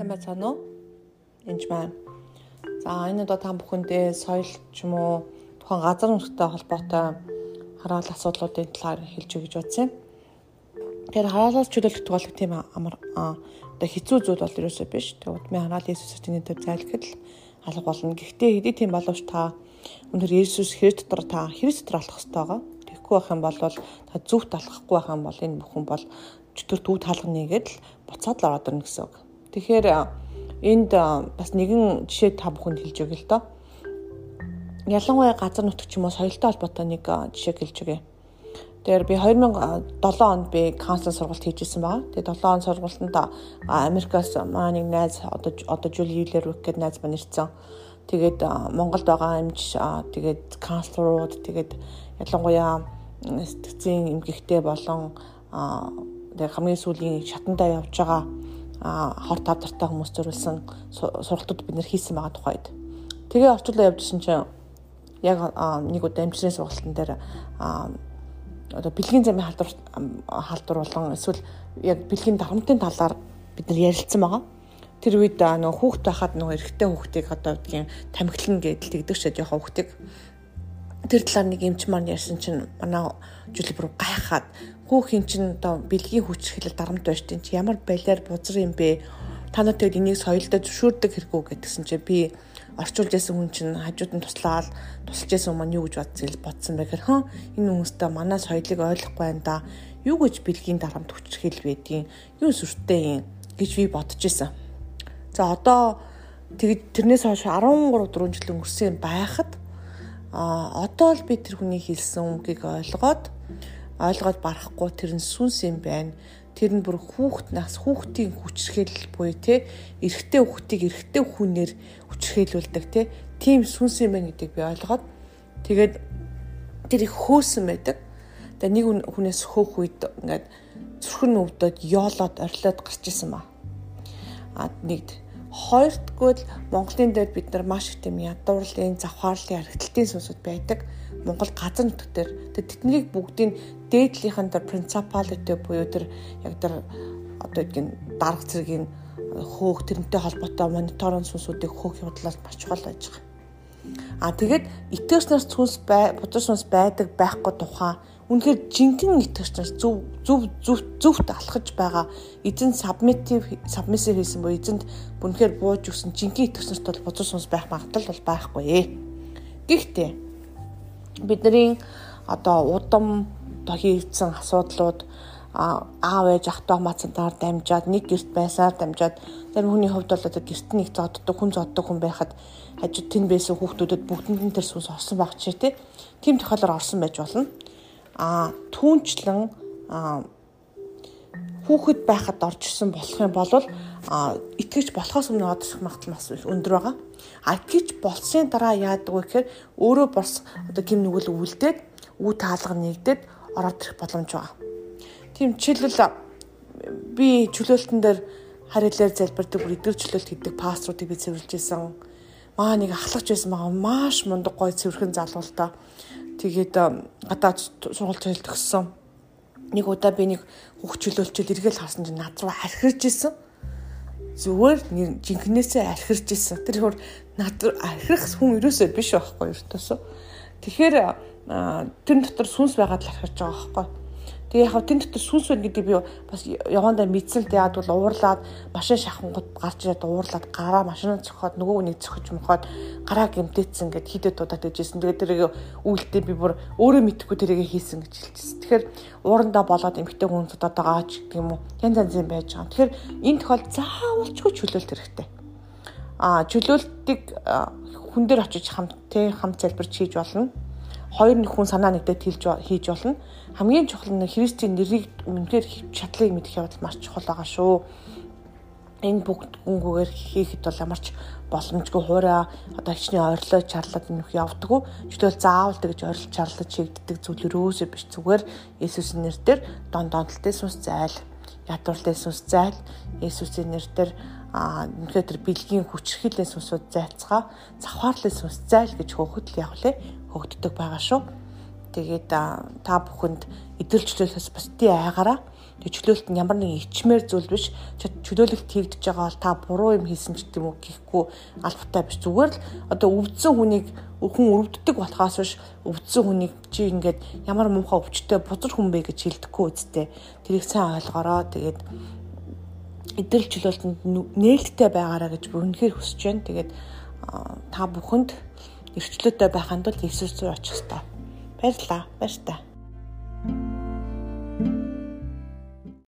Сайн байцгаана уу? Энд маань. За энэ удаа та бүхэндээ соёл ч юм уу тухайн газар нутгтай холбоотой хараал асуудлуудын талаар хэлж өгч бодсон юм. Тэгэхээр хараалаас чөлөөлөх бол тийм амар одоо хэцүү зүйл бол ерөөсөө биш. Тэгээ удмын хараал Иесусээс тэний дээр зайлгхад л алга болно. Гэхдээ хэдий тийм боловч та өнөр Иесус Христ дотор та Христ дотор алах хэрэгтэй байгаа. Тэгэхгүй байх юм бол та зүвт алхахгүй байх юм бол энэ бүхэн бол чөтгөр дүү таалганы гэдэл буцаад л ороод ирнэ гэсэн үг. Тэгэхээр энд бас нэгэн жишээ та бүхэнд хэлж өгье л доо. Ялангуяа газар нутг ч юм уу соёлтой холбоотой нэг жишээ хэлж өгье. Тэгэхээр би 2007 онд би каунсел сургалт хийжсэн байгаа. Тэгээд 7 он сургалтанд Америкаас маа нэг найз одоо одоо Жули Юлер Рук гэдэг найз маань ирсэн. Тэгээд Монголд байгаа эмч тэгээд каунселорууд тэгээд ялангуяа сэтгцийн эмгэгтэй болон тэгээд хамгийн сүүлийн шатандаа явж байгаа хор тавдартай хүмүүс зориулсан сургалтууд бид нэр хийсэн байгаа тухайд. Тэгээ орчуулаа явжсэн чинь яг нэг удаа амжилтны сургалтын дээр одоо бэлгийн замын халдвар халдвар болон эсвэл яг бэлгийн дарамтын талаар бид нар ярилцсан байгаа. Тэр үед нөгөө хүүхд байхад нөгөө эрэгтэй хүүхдийг одоо гэдгийг тамхилна гэдэл тэгдэг ч жоохон хүүхдийг тэр талаар нэг эмч маань ярьсан чинь манай жүлбэр гайхаад хүү хин чин одоо бэлгийн хүч хэлэл дарамт байж тийм чи ямар балиар бузар юм бэ та нар тэгээд энийг соёлдоо зөвшөөрдөг хэрэггүй гэдгсэн чи би орчуулж ясан хүн чинь хажууд нь туслаад тусалж ясан хүмүүс юу гэж бодсон бодсон бэ гэхээр хаа энэ хүмүүстээ манай соёлыг ойлгохгүй байна да юу гэж бэлгийн дарамт хүч хэл байдیں۔ юу сүртэй юм гэж би бодож исэн. За одоо тэгж тэрнээс хойш 13 4 жил өнгөрсөн байхад а одоо л би тэр хүний хэлсэн үгийг ойлгоод ойлгоод барахгүй тэр нь сүнс юм байна. Тэр нь бүр хүүхд нас хүүхдийн хүчрхэл буюу те эрэгтэй хүүхдийг эрэгтэй хүнээр хүчрхээлүүлдэг те тийм сүнс юм байна гэдгийг би ойлгоод тэгээд тэр их хөөсөн байдаг. Тэгээ нэг хүнээс хөөх үед ингээд зүрхэн өвдөд ёолоод орилоод гарч исэн ба. А нэгд хоёрдгоо л Монголын дээр бид нар маш их тийм ядуурлын завхаарлын харагдлын сүнсүүд байдаг. Монгол газар нутг дээр тэднийг бүгдийг дээдлийнхэн дээр principality буюу тэр яг тэр одоо гэдгийг дарга зэргийн хөөх тэрнтэй холбоотой мониторинг сүнсүүдийг хөөх явдлаас маш чухал байж байгаа. А тэгээд итгэгчнаас сүнс бай, бузар сүнс байдаг байхгүй тухай үнэхээр жинхэнэ итгэгчнаас зөв зөв зөв зөвхт алхаж байгаа эзэн submissive submissive хийсэн буюу эзэнд үнэхээр бууж өгсөн жинхэнэ итгэгчнаас бол бузар сүнс байх магадлал бол байхгүй. Гэхдээ бидний одоо удам хийгдсэн асуудлууд аав ээж ах トゥ мацантаар дамжаад нэг гэрт байсаар дамжаад зарим хүний хувьд бол одоо гэрт нэг зодддаг хүн зоддог хүн байхад хажууд тэн байсан хүүхдүүдэд бүгдэнд нь тэр сүнс орсон баг чи тээ. Тим тохиолдолд орсон байж болно. А түүнчлэн хүүхэд байхад орж ирсэн болох юм бол итгэж болохоос өмнө одох магадлал бас өндөр байгаа. А итгэж болсны дараа яадаг вэ гэхээр өөрөө бос одоо гим нүгэл үлдээд үе таалга нэгдээд ороод ирэх боломж байгаа. Тийм жишээлбэл би чөлөөлтөн дээр харилаар залбирдаг бүр эдгэр чөлөөлт хийдэг пасторуудыг би цэвэрлж исэн. Маа нэг ахлагч байсан байгаа маш мундаг гой цэвэрхэн залуу л та. Тэгээд гадаад сургууль цайлт өгсөн. Нэг удаа би нэг хөх чөлөөлчөл эргэл харсан чинь над руу архирж исэн зүгээр жинхнээсээ архирч исэн. Тэр хөр над архирах хүн ерөөсөө биш байхгүй ертөөсөө. Тэгэхээр тэр дотор сүнс байгаад л архирч байгаа байхгүй. Тэгээ яг тэн дотор сүнс байна гэдэг би бас явандаа мэдсэн л яад бол уурлаад машин шахангууд гарч ирээд уурлаад гараа машин цохоод нөгөө нэг цохиж мохоод гараа гэмтээсэн гэд хидэд удаад гэжсэн. Тэгээ тэрийг үйлдэл би бүр өөрөө мэдхгүй тэрийг хийсэн гэж хэлчихсэн. Тэгэхээр уурандаа болоод эмгтэй хүн удаад байгаа ч гэх юм уу. Янз янзын байж байгаа. Тэгэхээр энэ тохиол заавалчгүй чөлөөлт хэрэгтэй. Аа чөлөөлтийг хүн дээр очиж хамт тэ хамт залбирч хийж болно хоёр нэг хүн санаа нэгдээд хэлж хийж болно. Хамгийн чухал нь Христийн нэрийг үнэхээр шатлыг мэдэх явдал маш чухал байгаа шүү. Энэ бүгд гүнгээр хийхэд бол ямарч боломжгүй хуурай одоо хичнээн ойрлоо чарлаад нөх явдггүй. Чөтөл заавал тэгж ойрлол чарлаж хийгддэг зүйл өрөөсөө биш зүгээр Есүсийн нэрээр дон донтолтой сүнс зайл, ядуурлын сүнс зайл, Есүсийн нэрээр а үнэхээр тэр бэлгийн хүчрхийлэн сүнсүүд зайцгаа завхаарлын сүнс зайл гэж хөөхөд л явлаа хөгддөг байгаа шүү. Тэгээд та бүхэнд идэлжлүүлэхээс бусдын айгаараа тэг чөлөөлт нь ямар нэгэн ичмээр зүйл биш. Чөлөөлөлт хийгдэж байгаа бол та буруу юм хийсэн ч гэдэм үү гэхгүй албатай биш. Зүгээр л одоо өвдсөн хүнийг хүн өвддөг болохоос биш өвдсөн хүнийг чи ингээд ямар муухай өвчтөй бузар хүн бэ гэж хэлдэхгүй үсттэй. Тэрийг сайн ойлгороо. Тэгээд идэл чөлөөлтөнд нээлттэй байгаараа гэж үнэхээр хүсэж байна. Тэгээд та бүхэнд эрхчлөөтэй байханд бол Иесус рүү очих хэрэгтэй. Баярлалаа. Баяр та.